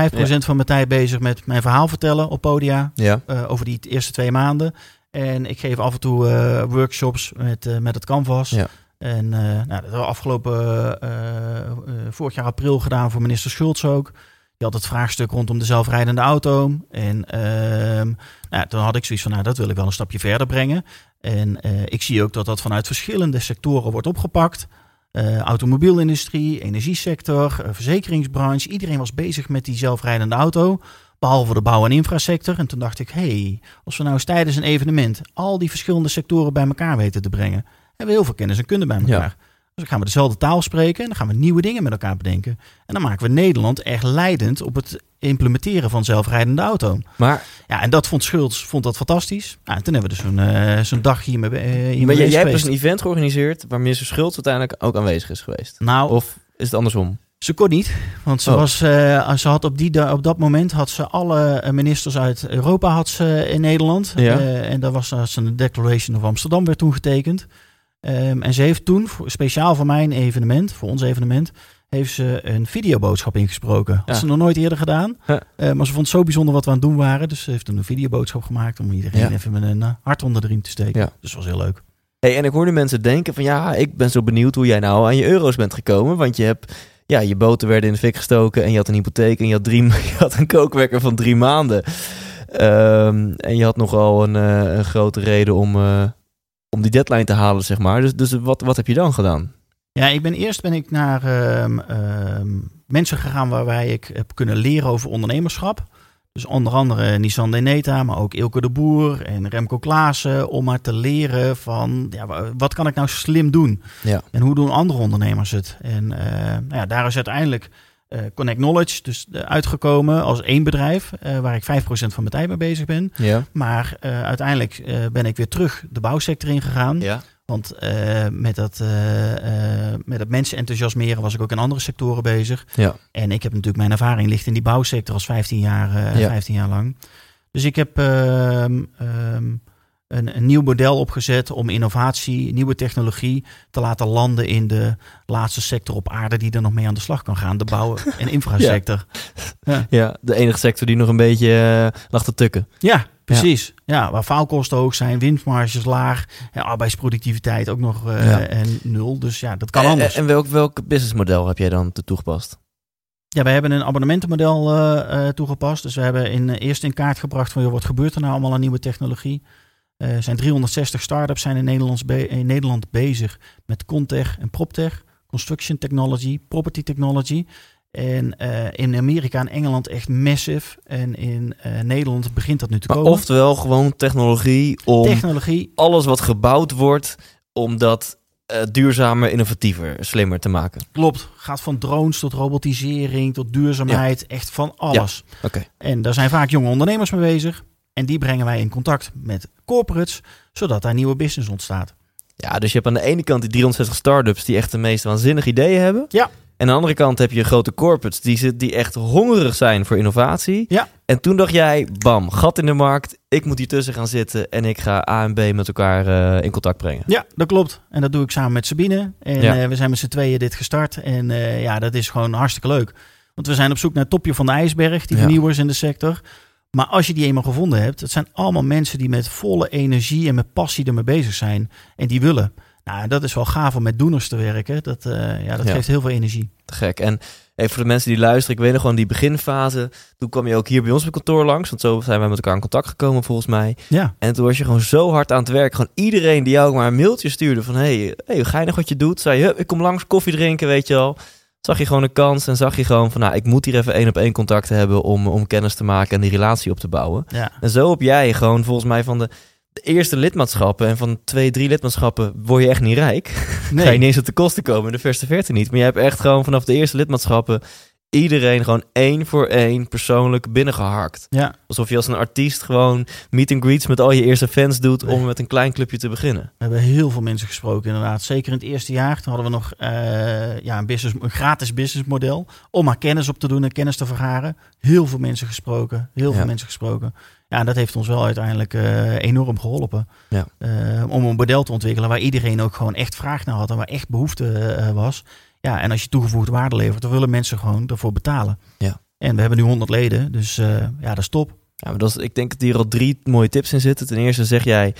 van mijn tijd bezig met mijn verhaal vertellen op podia. Ja. eh, over die eerste twee maanden. En ik geef af en toe workshops met, met het canvas. Ja. En nou, dat hebben we afgelopen vorig jaar april gedaan voor minister Schultz ook. Die had het vraagstuk rondom de zelfrijdende auto. En ehm, nou, toen had ik zoiets van, nou, dat wil ik wel een stapje verder brengen. En ik zie ook dat dat vanuit verschillende sectoren wordt opgepakt. Uh, automobielindustrie, energiesector, uh, verzekeringsbranche. Iedereen was bezig met die zelfrijdende auto. Behalve de bouw- en infrasector. En toen dacht ik, hé, hey, als we nou eens tijdens een evenement al die verschillende sectoren bij elkaar weten te brengen, hebben we heel veel kennis en kunde bij elkaar. Ja. Dus dan gaan we dezelfde taal spreken en dan gaan we nieuwe dingen met elkaar bedenken. En dan maken we Nederland echt leidend op het implementeren van zelfrijdende auto. Maar, ja, en dat vond Schultz vond dat fantastisch. Ja, en toen hebben we dus zo'n uh, zo'n dag hiermee, uh, hiermee Maar jij, jij hebt dus een event georganiseerd waar minister Schultz uiteindelijk ook aanwezig is geweest. Nou, of is het andersom? Ze kon niet, want ze, Oh. was, uh, ze had op, die, op dat moment had ze alle ministers uit Europa had ze in Nederland. Ja. En daar was als een Declaration of Amsterdam werd toen getekend. Um, en ze heeft toen, voor, speciaal voor mijn evenement, voor ons evenement, heeft ze een videoboodschap ingesproken. Had Ja. ze nog nooit eerder gedaan. Ja. Uh, maar ze vond het zo bijzonder wat we aan het doen waren. Dus ze heeft toen een videoboodschap gemaakt om iedereen Ja. even met een uh, hart onder de riem te steken. Dus dat was heel leuk. Hey, en ik hoorde mensen denken van ja, ik ben zo benieuwd hoe jij nou aan je euro's bent gekomen. Want je hebt, ja, je boten werden in de fik gestoken en je had een hypotheek en je had, drie, je had een kookwekker van drie maanden. Um, en je had nogal een, uh, een grote reden om, om die deadline te halen, zeg maar. Dus, dus wat, wat heb je dan gedaan? Ja, ik ben eerst ben ik naar um, um, mensen gegaan waarbij ik heb kunnen leren over ondernemerschap. Dus onder andere Nissan Deneta, maar ook Ilke de Boer en Remco Klaassen. Om maar te leren van, ja, wat kan ik nou slim doen? Ja. En hoe doen andere ondernemers het? En uh, nou ja, daar is uiteindelijk uh, Connect Knowledge dus uh, uitgekomen als één bedrijf. uh, waar ik 5% van mijn tijd mee bezig ben. Ja. Maar uh, uiteindelijk ben ik weer terug de bouwsector ingegaan. Ja. Want met, dat, met dat mensen enthousiasmeren was ik ook in andere sectoren bezig. Ja. En ik heb natuurlijk mijn ervaring ligt in die bouwsector als 15 jaar, uh, Ja. 15 jaar lang. Dus ik heb ehm, ehm, een, een nieuw model opgezet om innovatie, nieuwe technologie te laten landen in de laatste sector op aarde die er nog mee aan de slag kan gaan. De bouw- en infrasector. Ja. ja, de enige sector die nog een beetje uh, lag te tukken. Ja, precies. Ja. ja, waar faalkosten hoog zijn, winstmarges laag, en arbeidsproductiviteit ook nog uh, Ja. en nul. Dus ja, dat kan En, anders. en welk, welk businessmodel heb jij dan toegepast? Ja, we hebben een abonnementenmodel uh, toegepast. Dus we hebben in, eerst in kaart gebracht van joh, wat gebeurt er nou allemaal aan nieuwe technologie. Er zijn 360 start-ups zijn in, Nederlands in Nederland bezig met Contech en PropTech, Construction Technology, Property Technology. En uh, in Amerika en Engeland echt massive. En in uh, Nederland begint dat nu te maar komen. Oftewel gewoon technologie om Technologie. alles wat gebouwd wordt, om dat uh, duurzamer, innovatiever, slimmer te maken. Klopt. Gaat van drones tot robotisering, tot duurzaamheid. Ja. Echt van alles. Ja. Okay. En daar zijn vaak jonge ondernemers mee bezig. En die brengen wij in contact met corporates, zodat daar nieuwe business ontstaat. Ja, dus je hebt aan de ene kant die 360 startups die echt de meest waanzinnige ideeën hebben. Ja. En aan de andere kant heb je grote corporates die, die echt hongerig zijn voor innovatie. Ja. En toen dacht jij, bam, gat in de markt. Ik moet hier tussen gaan zitten en ik ga A en B met elkaar uh, in contact brengen. Ja, dat klopt. En dat doe ik samen met Sabine. En ja. uh, we zijn met z'n tweeën dit gestart. En uh, ja, dat is gewoon hartstikke leuk. Want we zijn op zoek naar het topje van de ijsberg, die Ja. vernieuwers in de sector. Maar als je die eenmaal gevonden hebt, het zijn allemaal mensen die met volle energie en met passie ermee bezig zijn. En die willen. Nou, dat is wel gaaf om met doeners te werken. Dat, uh, ja, dat Ja. geeft heel veel energie. Te gek. En even voor de mensen die luisteren, ik weet nog gewoon die beginfase. Toen kwam je ook hier bij ons op kantoor langs. Want zo zijn wij met elkaar in contact gekomen volgens mij. Ja, En toen was je gewoon zo hard aan het werk. Gewoon iedereen die jou maar een mailtje stuurde van... Hey, hey ga je nog wat je doet? Zei je, "Hup, ik kom langs koffie drinken, weet je al. Zag je gewoon een kans en zag je gewoon van... Nou, ik moet hier even één op één contact hebben om, om kennis te maken en die relatie op te bouwen. ja. En zo heb jij gewoon volgens mij van de, de eerste lidmaatschappen... en van twee, drie lidmaatschappen word je echt niet rijk. Nee. Ga je niet eens op de kosten komen, de verste verte niet. Maar je hebt echt gewoon vanaf de eerste lidmaatschappen... iedereen gewoon één voor één persoonlijk binnengeharkt. Ja, Alsof je als een artiest gewoon meet and greets met al je eerste fans doet om met een klein clubje te beginnen. we hebben heel veel mensen gesproken inderdaad. Zeker in het eerste jaar. Toen hadden we nog eh, ja, een, business, een gratis businessmodel. Om maar kennis op te doen en kennis te vergaren. Heel veel mensen gesproken. Heel veel mensen gesproken. Ja, dat heeft ons wel uiteindelijk eh, enorm geholpen. Ja. Eh, om een model te ontwikkelen waar iedereen ook gewoon echt vraag naar had. En waar echt behoefte eh, was. Ja, en als je toegevoegde waarde levert, dan willen mensen gewoon ervoor betalen. Ja. En we hebben nu 100 leden. Dus eh, ja, dat is top. Ja, maar dat is, ik denk dat hier al drie mooie tips in zitten. Ten eerste zeg jij,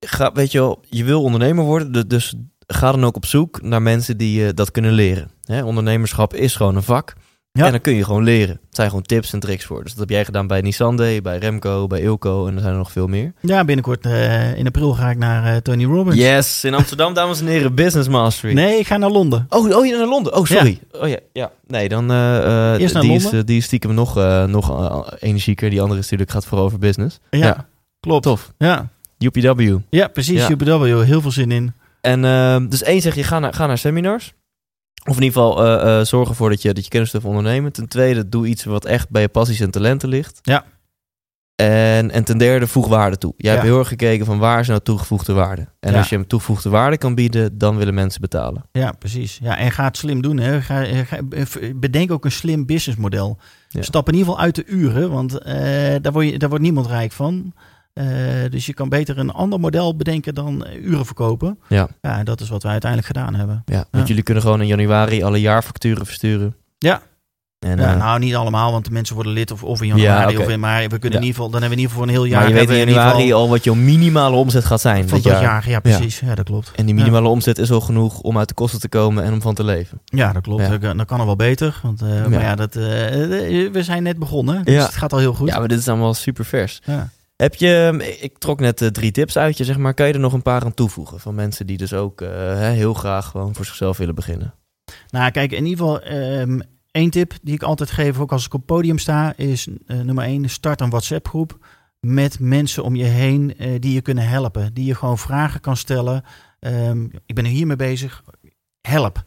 ga, weet je wel, je wil ondernemer worden, du- dus ga dan ook op zoek naar mensen die je dat kunnen leren. Hè, ondernemerschap is gewoon een vak. Ja. En dan kun je gewoon leren. Het zijn gewoon tips en tricks voor. Dus dat heb jij gedaan bij Nissan Day, bij Remco, bij Ilco en er zijn er nog veel meer. Ja, binnenkort eh, in april ga ik naar eh, Tony Robbins. Yes, in Amsterdam, dames en heren, Business Mastery. Nee, ik ga naar Londen. Oh, oh, je naar Londen. Oh, sorry. Oh ja, ja. Nee, dan eh, Eerst naar die, is, Londen. die is stiekem nog, nog energieker. Die andere is natuurlijk gaat vooral over business. Ja, Ja. klopt. Tof. Ja, UPW. ja precies. UPW, heel veel zin in. En dus één zeg je, ga naar, ga naar seminars. Of in ieder geval eh, eh, zorg ervoor dat je, dat je kennis durft ondernemen. Ten tweede, doe iets wat echt bij je passies en talenten ligt. Ja. En, en ten derde, voeg waarde toe. Jij Ja. hebt heel erg gekeken van waar is nou toegevoegde waarde. En Ja. als je hem toegevoegde waarde kan bieden, dan willen mensen betalen. Ja, precies. Ja, en ga het slim doen. Hè. Ga, eh, ga- bedenk ook een slim businessmodel. Ja. Stap in ieder geval uit de uren, want daar, word je, daar wordt niemand rijk van. Eh, dus je kan beter een ander model bedenken dan eh, uren verkopen. Ja. Ja, en dat is wat wij uiteindelijk gedaan hebben. Ja, want jullie kunnen gewoon in januari alle jaarfacturen versturen. Ja. En, ja, eh, nou, niet allemaal, want de mensen worden lid of, of in januari. Ja, of in, maar we kunnen in ieder geval, dan hebben we in ieder geval voor een heel jaar. maar je weet in januari geval al wat jouw minimale omzet gaat zijn. van dat jaar. jaar. Ja, precies. Ja, dat klopt. En die minimale omzet is al genoeg om uit de kosten te komen en om van te leven. Ja, dat klopt. Dat, kan- er wel beter. Want. Maar ja, dat, we zijn net begonnen. Dus Ja. het gaat al heel goed. Ja, maar dit is allemaal super vers. Ja. Heb je, ik trok net eh, drie tips uit je, zeg maar. Kan je er nog een paar aan toevoegen? Van mensen die dus ook eh, heel graag gewoon voor zichzelf willen beginnen. Nou, kijk, in ieder geval ehm één tip die ik altijd geef, ook als ik op het podium sta, is eh, nummer één, start een WhatsApp groep met mensen om je heen die je kunnen helpen. Die je gewoon vragen kan stellen. Ehm, ik ben er hiermee bezig. Help.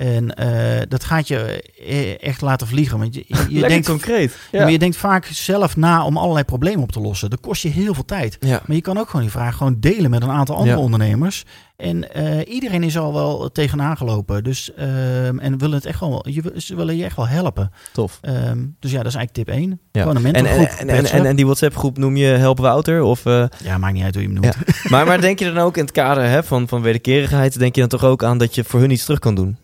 En eh, dat gaat je eh, echt laten vliegen. Want je, je, je denkt, concreet. Ja, maar je denkt vaak zelf na om allerlei problemen op te lossen. Dat kost je heel veel tijd. Ja. Maar je kan ook gewoon die vraag gewoon delen met een aantal andere Ja. ondernemers. En eh, iedereen is al wel tegenaan gelopen. Dus, ehm, en willen het echt wel, je, ze willen je echt wel helpen. Tof. Ehm, dus ja, dat is eigenlijk tip 1. Ja. Gewoon een En, en, mentorgroep. en, en, en, en die WhatsApp groep noem je Help Wouter? Of, ja, maakt niet uit hoe je hem noemt. maar, maar denk je dan ook in het kader hè, van, van wederkerigheid, denk je dan toch ook aan dat je voor hun iets terug kan doen?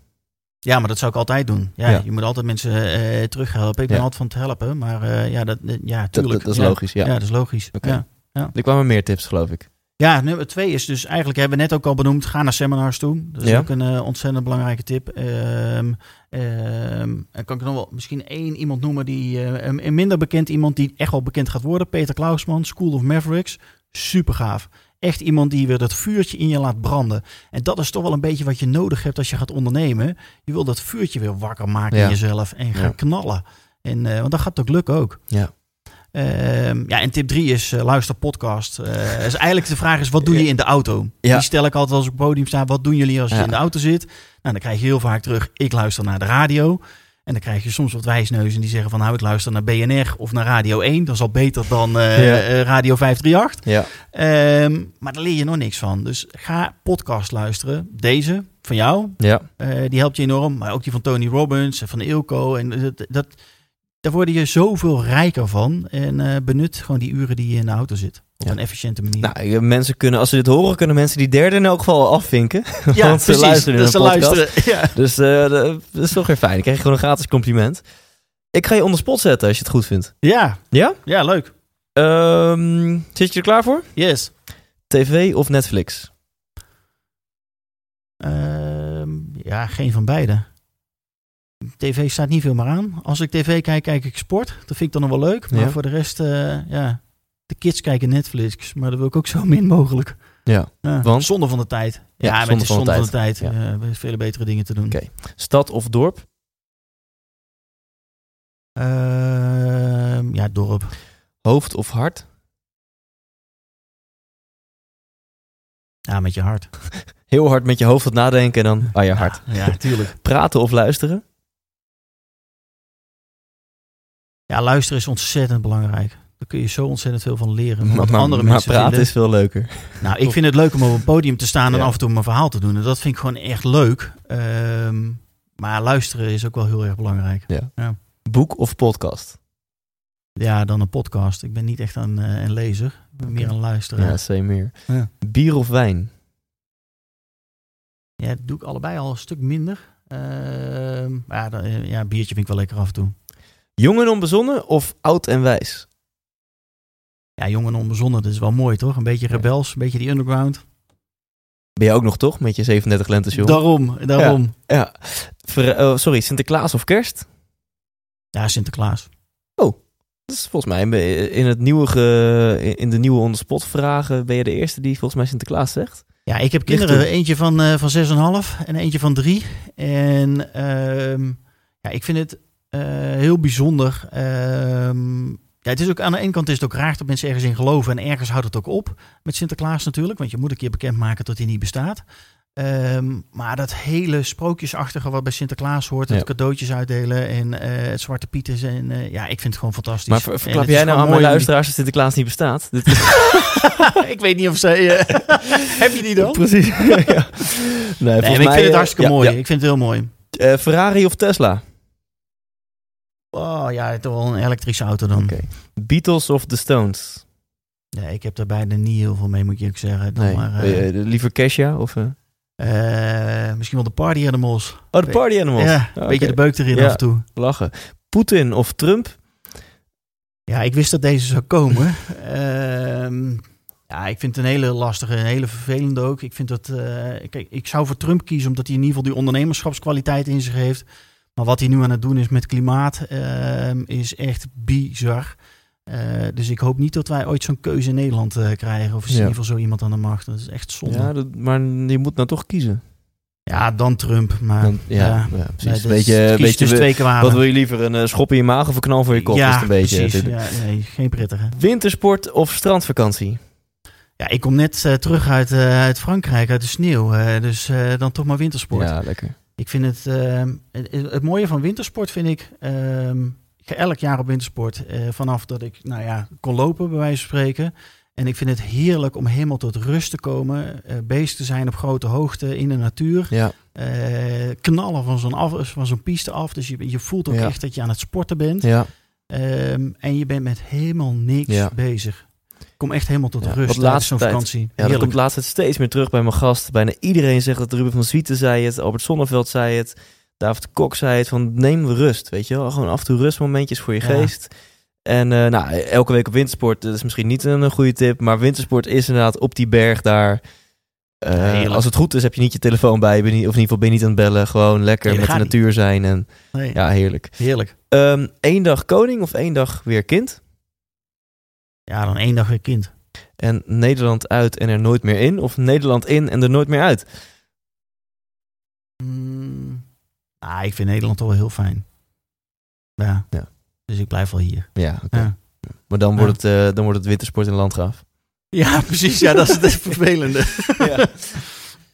Ja, maar dat zou ik altijd doen. Ja, Ja. Je moet altijd mensen eh terughelpen. Ik ben Ja. altijd van het helpen. Maar eh, ja, dat, ja, tuurlijk. dat, dat is logisch, ja. Dat is logisch. Oké. Ja. Er kwamen meer tips, geloof ik. Ja, nummer twee is dus eigenlijk, hebben we net ook al benoemd, ga naar seminars toe. Dat is ook een ontzettend belangrijke tip. En kan ik nog wel misschien één iemand noemen die, een, een minder bekend iemand die echt wel bekend gaat worden. Peter Klausman, School of Mavericks. Super gaaf. Echt iemand die weer dat vuurtje in je laat branden. En dat is toch wel een beetje wat je nodig hebt als je gaat ondernemen. Je wil dat vuurtje weer wakker maken Ja. in jezelf en gaan Ja. knallen. En, eh, want dat gaat ook lukken ook. Ja. Ehm, ja, en tip drie is eh, luister podcast. Eh, dus eigenlijk de vraag is, wat doe je in de auto? Ja. Die stel ik altijd als ik op het podium sta. Wat doen jullie als je Ja. in de auto zit? Nou, dan krijg je heel vaak terug, ik luister naar de radio. En dan krijg je soms wat wijsneuzen die zeggen van, nou, ik luister naar BNR of naar Radio 1. Dat is al beter dan Ja. eh, Radio 538. Ja. Ehm, maar daar leer je nog niks van. Dus ga podcast luisteren. Deze, van jou, Ja. eh, die helpt je enorm. Maar ook die van Tony Robbins en van Ilko. En dat, dat, daar word je zoveel rijker van. En eh, benut gewoon die uren die je in de auto zit. Op Ja. een efficiënte manier. Nou, mensen kunnen, als ze dit horen, kunnen mensen die derde in elk geval afvinken. ja, want ze luisteren dus ze luisteren. Ja. Dus eh, dat is toch weer fijn. Dan krijg je gewoon een gratis compliment. Ik ga je onder spot zetten als je het goed vindt. Ja. Ja? ja, leuk. Ehm, zit je er klaar voor? Yes. TV of Netflix? Ehm, ja, geen van beide. TV staat niet veel meer aan. Als ik tv kijk, kijk ik sport. Dat vind ik dan nog wel leuk. Maar Ja. voor de rest, eh, ja. De kids kijken Netflix. Maar dat wil ik ook zo min mogelijk. Ja. Ja, Want? Zonde van de tijd. Ja, Ja, zonde van de tijd. tijd. Ja. we hebben vele betere dingen te doen. Oké. Stad of dorp? Ehm, ja, dorp. Hoofd of hart? Ja, met je hart. Heel hard met je hoofd wat nadenken en dan ah je hart. Ja, ja, tuurlijk. Praten of luisteren? Ja, luisteren is ontzettend belangrijk. Daar kun je zo ontzettend veel van leren. Maar, Wat maar- andere maar mensen praten vinden. is veel leuker. Nou, ik vind het leuk om op een podium te staan en Ja. af en toe mijn verhaal te doen. En dat vind ik gewoon echt leuk. Ehm, maar luisteren is ook wel heel erg belangrijk. Boek of podcast? Ja, dan een podcast. Ik ben niet echt een, eh, een lezer. Ik ben meer een luisteraar. Ja, same meer. Ja. Bier of wijn? Ja, dat doe ik allebei al een stuk minder. Ehm, ja, dan, eh, ja, biertje vind ik wel lekker af en toe. Jong en onbezonnen of oud en wijs? Ja, jong en onbezonnen, dat is wel mooi toch? Een beetje rebels, een beetje die underground. Ben je ook nog toch met je 37 lentes jong? Daarom, daarom. Ja. Ver- oh, sorry, Sinterklaas of kerst? Ja, Sinterklaas. Dat is volgens mij in, het nieuwe ge- in de nieuwe onderspot vragen ben je de eerste die volgens mij Sinterklaas zegt. Ja, ik heb kinderen. Eentje van, eh van 6,5 en eentje van 3. En ehm, ja, ik vind het eh, heel bijzonder. Ehm, ja, het is ook aan de ene kant is het ook raar dat mensen ergens in geloven. En ergens houdt het ook op met Sinterklaas natuurlijk. Want je moet een keer bekendmaken dat hij niet bestaat. Ehm, maar dat hele sprookjesachtige wat bij Sinterklaas hoort. Het Ja. cadeautjes uitdelen en eh, het Zwarte Pieters. En eh, ja, ik vind het gewoon fantastisch. Maar ver- verklap jij nou aan mijn luisteraars dat Sinterklaas niet bestaat? Ik weet niet of zij... eh, heb je die dan? Precies. ja. Nee, maar ik mij, vind het eh, hartstikke mooi. Ik vind het heel mooi. Eh, Ferrari of Tesla? Oh ja, toch wel een elektrische auto dan. Beatles of The Stones? Ja, ik heb daar bijna niet heel veel mee, moet ik zeggen. Dan Nee. maar, eh, liever Kesha of... eh? eh, misschien wel de Party Animals. Oh, de Party Animals. Ja, een Oh, beetje de beuk erin Ja. af en toe. Lachen. Poetin of Trump? Ja, ik wist dat deze zou komen. Ehm, ja, ik vind het een hele lastige, een hele vervelende ook. Ik vind dat, kijk, ik zou voor Trump kiezen omdat hij in ieder geval die ondernemerschapskwaliteit in zich heeft. Maar wat hij nu aan het doen is met klimaat, ehm, is echt bizar. Eh, dus ik hoop niet dat wij ooit zo'n keuze in Nederland eh, krijgen. Of in Ja. ieder geval zo iemand aan de macht. Dat is echt zonde. Ja, Ja, dat, maar je moet nou toch kiezen. dan Trump. Maar Dan, ja, ja, Nee, precies. dat beetje, is- kies beetje, twee wat wil je liever? Een eh, schop in je maag of een knal voor je kop? Ja, is een beetje, precies. Ja, nee, geen prettige. Wintersport of strandvakantie? Ja, ik kom net terug uit, uit Frankrijk, uit de sneeuw. dus dan toch maar wintersport. Ja, lekker. Ik vind het, ehm, het, het mooie van wintersport vind ik. ehm, ik ga elk jaar op wintersport. eh, vanaf dat ik, nou ja, kon lopen, bij wijze van spreken. En ik vind het heerlijk om helemaal tot rust te komen. eh, bezig te zijn op grote hoogte in de natuur. Ja, eh, knallen van zo'n, af, van zo'n piste af. Dus je, je voelt ook Ja. echt dat je aan het sporten bent. ja. Ehm, en je bent met helemaal niks Ja. bezig. Ik kom echt helemaal tot Ja, rust tijdens laatste zo'n vakantie. ja dat komt laatst steeds meer terug bij mijn gast. Bijna iedereen zegt dat Ruben van Zwieten zei het, Albert Sonneveld zei het, David de Kok zei het, van neem rust, weet je wel. Gewoon af en toe rustmomentjes voor je Ja. geest. En eh, nou, elke week op wintersport, dat is misschien niet een, een goede tip, maar wintersport is inderdaad op die berg daar. Eh, als het goed is, heb je niet je telefoon bij, je, ben niet- of in ieder geval ben je niet aan het bellen. Gewoon lekker Nee, met de natuur zijn en Nee, ja, heerlijk. Heerlijk. Eén dag koning of één dag weer kind? Ja, dan één dag weer kind. En Nederland uit en er nooit meer in? Of Nederland in en er nooit meer uit? Mm, ah, ik vind Nederland toch wel heel fijn. Ja. Ja. Dus ik blijf wel hier. Ja, oké. Ja. Maar dan Ja. wordt, het, eh, dan wordt het wintersport in Landgraaf. Ja, precies. Ja, dat is het vervelende. Ja.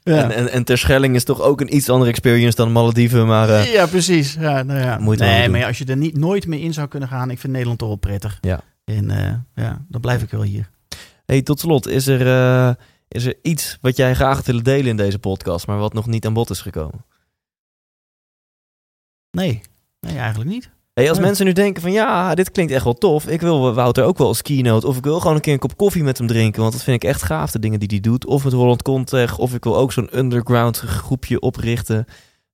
Ja. En, en, en Terschelling is toch ook een iets andere experience dan Malediven, maar... eh, ja, precies. Ja, nou ja. Nee, maar als je er niet, nooit meer in zou kunnen gaan, ik vind Nederland toch wel prettig. Ja. En eh, ja, dan blijf ik wel hier. hey, tot slot, is er, eh, is er iets wat jij graag willen delen in deze podcast, maar wat nog niet aan bod is gekomen? Nee, nee eigenlijk niet. Hey, als mensen nu denken van ja, dit klinkt echt wel tof. Ik wil Wouter ook wel als keynote. Of ik wil gewoon een keer een kop koffie met hem drinken. Want dat vind ik echt gaaf, de dingen die hij doet. Of met Holland Contech. Of ik wil ook zo'n underground groepje oprichten.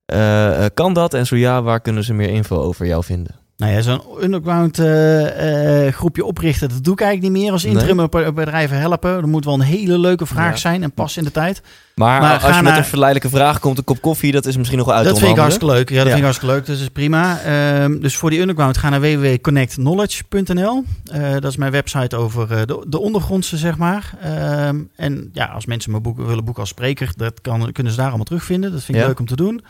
Eh, kan dat? En zo ja, waar kunnen ze meer info over jou vinden? Nou ja, zo'n underground eh, eh, groepje oprichten, dat doe ik eigenlijk niet meer. Als interim be- bedrijven helpen, dat moet wel een hele leuke vraag Ja. zijn en pas in de tijd. Maar, Maar als je met naar- een verleidelijke vraag komt, een kop koffie, dat is misschien nog wel uit dat vind ik hartstikke leuk. Ja, dat Ja. vind ik hartstikke leuk. Dat is prima. Ehm, dus voor die underground ga naar www.connectknowledge.nl. Eh, dat is mijn website over de, de ondergrondse, zeg maar. Ehm, en ja, als mensen me boeken, willen boeken als spreker, dat kan, kunnen ze daar allemaal terugvinden. Dat vind ik Ja. leuk om te doen.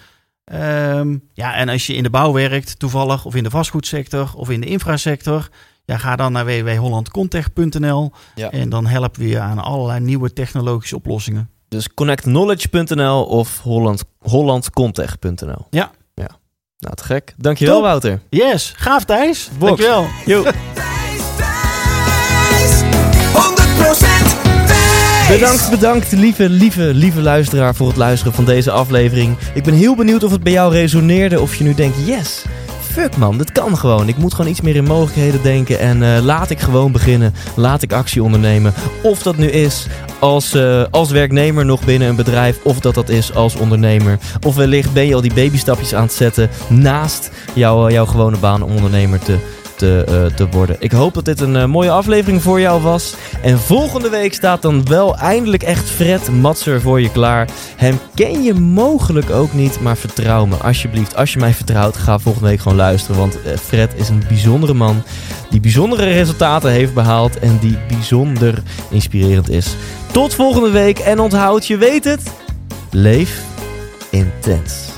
Ehm, ja, en als je in de bouw werkt, toevallig, of in de vastgoedsector, of in de infrasector, ja, ga dan naar www.hollandcontech.nl. Ja. En dan helpen we je aan allerlei nieuwe technologische oplossingen. Dus connectknowledge.nl of Holland, hollandcontech.nl. Ja. ja. Nou, te gek. Dankjewel, Top. Wouter. Yes, gaaf Thijs. Box. Dankjewel. Yo. Thijs, 100% Thijs. Bedankt, bedankt, lieve, lieve, lieve luisteraar voor het luisteren van deze aflevering. Ik ben heel benieuwd of het bij jou resoneerde, of je nu denkt, yes, fuck man, dit kan gewoon. Ik moet gewoon iets meer in mogelijkheden denken en eh, laat ik gewoon beginnen. Laat ik actie ondernemen. Of dat nu is als, eh, als werknemer nog binnen een bedrijf, of dat dat is als ondernemer. Of wellicht ben je al die babystapjes aan het zetten naast jouw, eh, jouw gewone baan om ondernemer te, te, eh, te worden. Ik hoop dat dit een eh, mooie aflevering voor jou was. En volgende week staat dan wel eindelijk echt Fred Matser voor je klaar. Hem ken je mogelijk ook niet, maar vertrouw me alsjeblieft. Als je mij vertrouwt, ga volgende week gewoon luisteren. Want eh, Fred is een bijzondere man die bijzondere resultaten heeft behaald en die bijzonder inspirerend is. Tot volgende week en onthoud, je weet het, leef intens.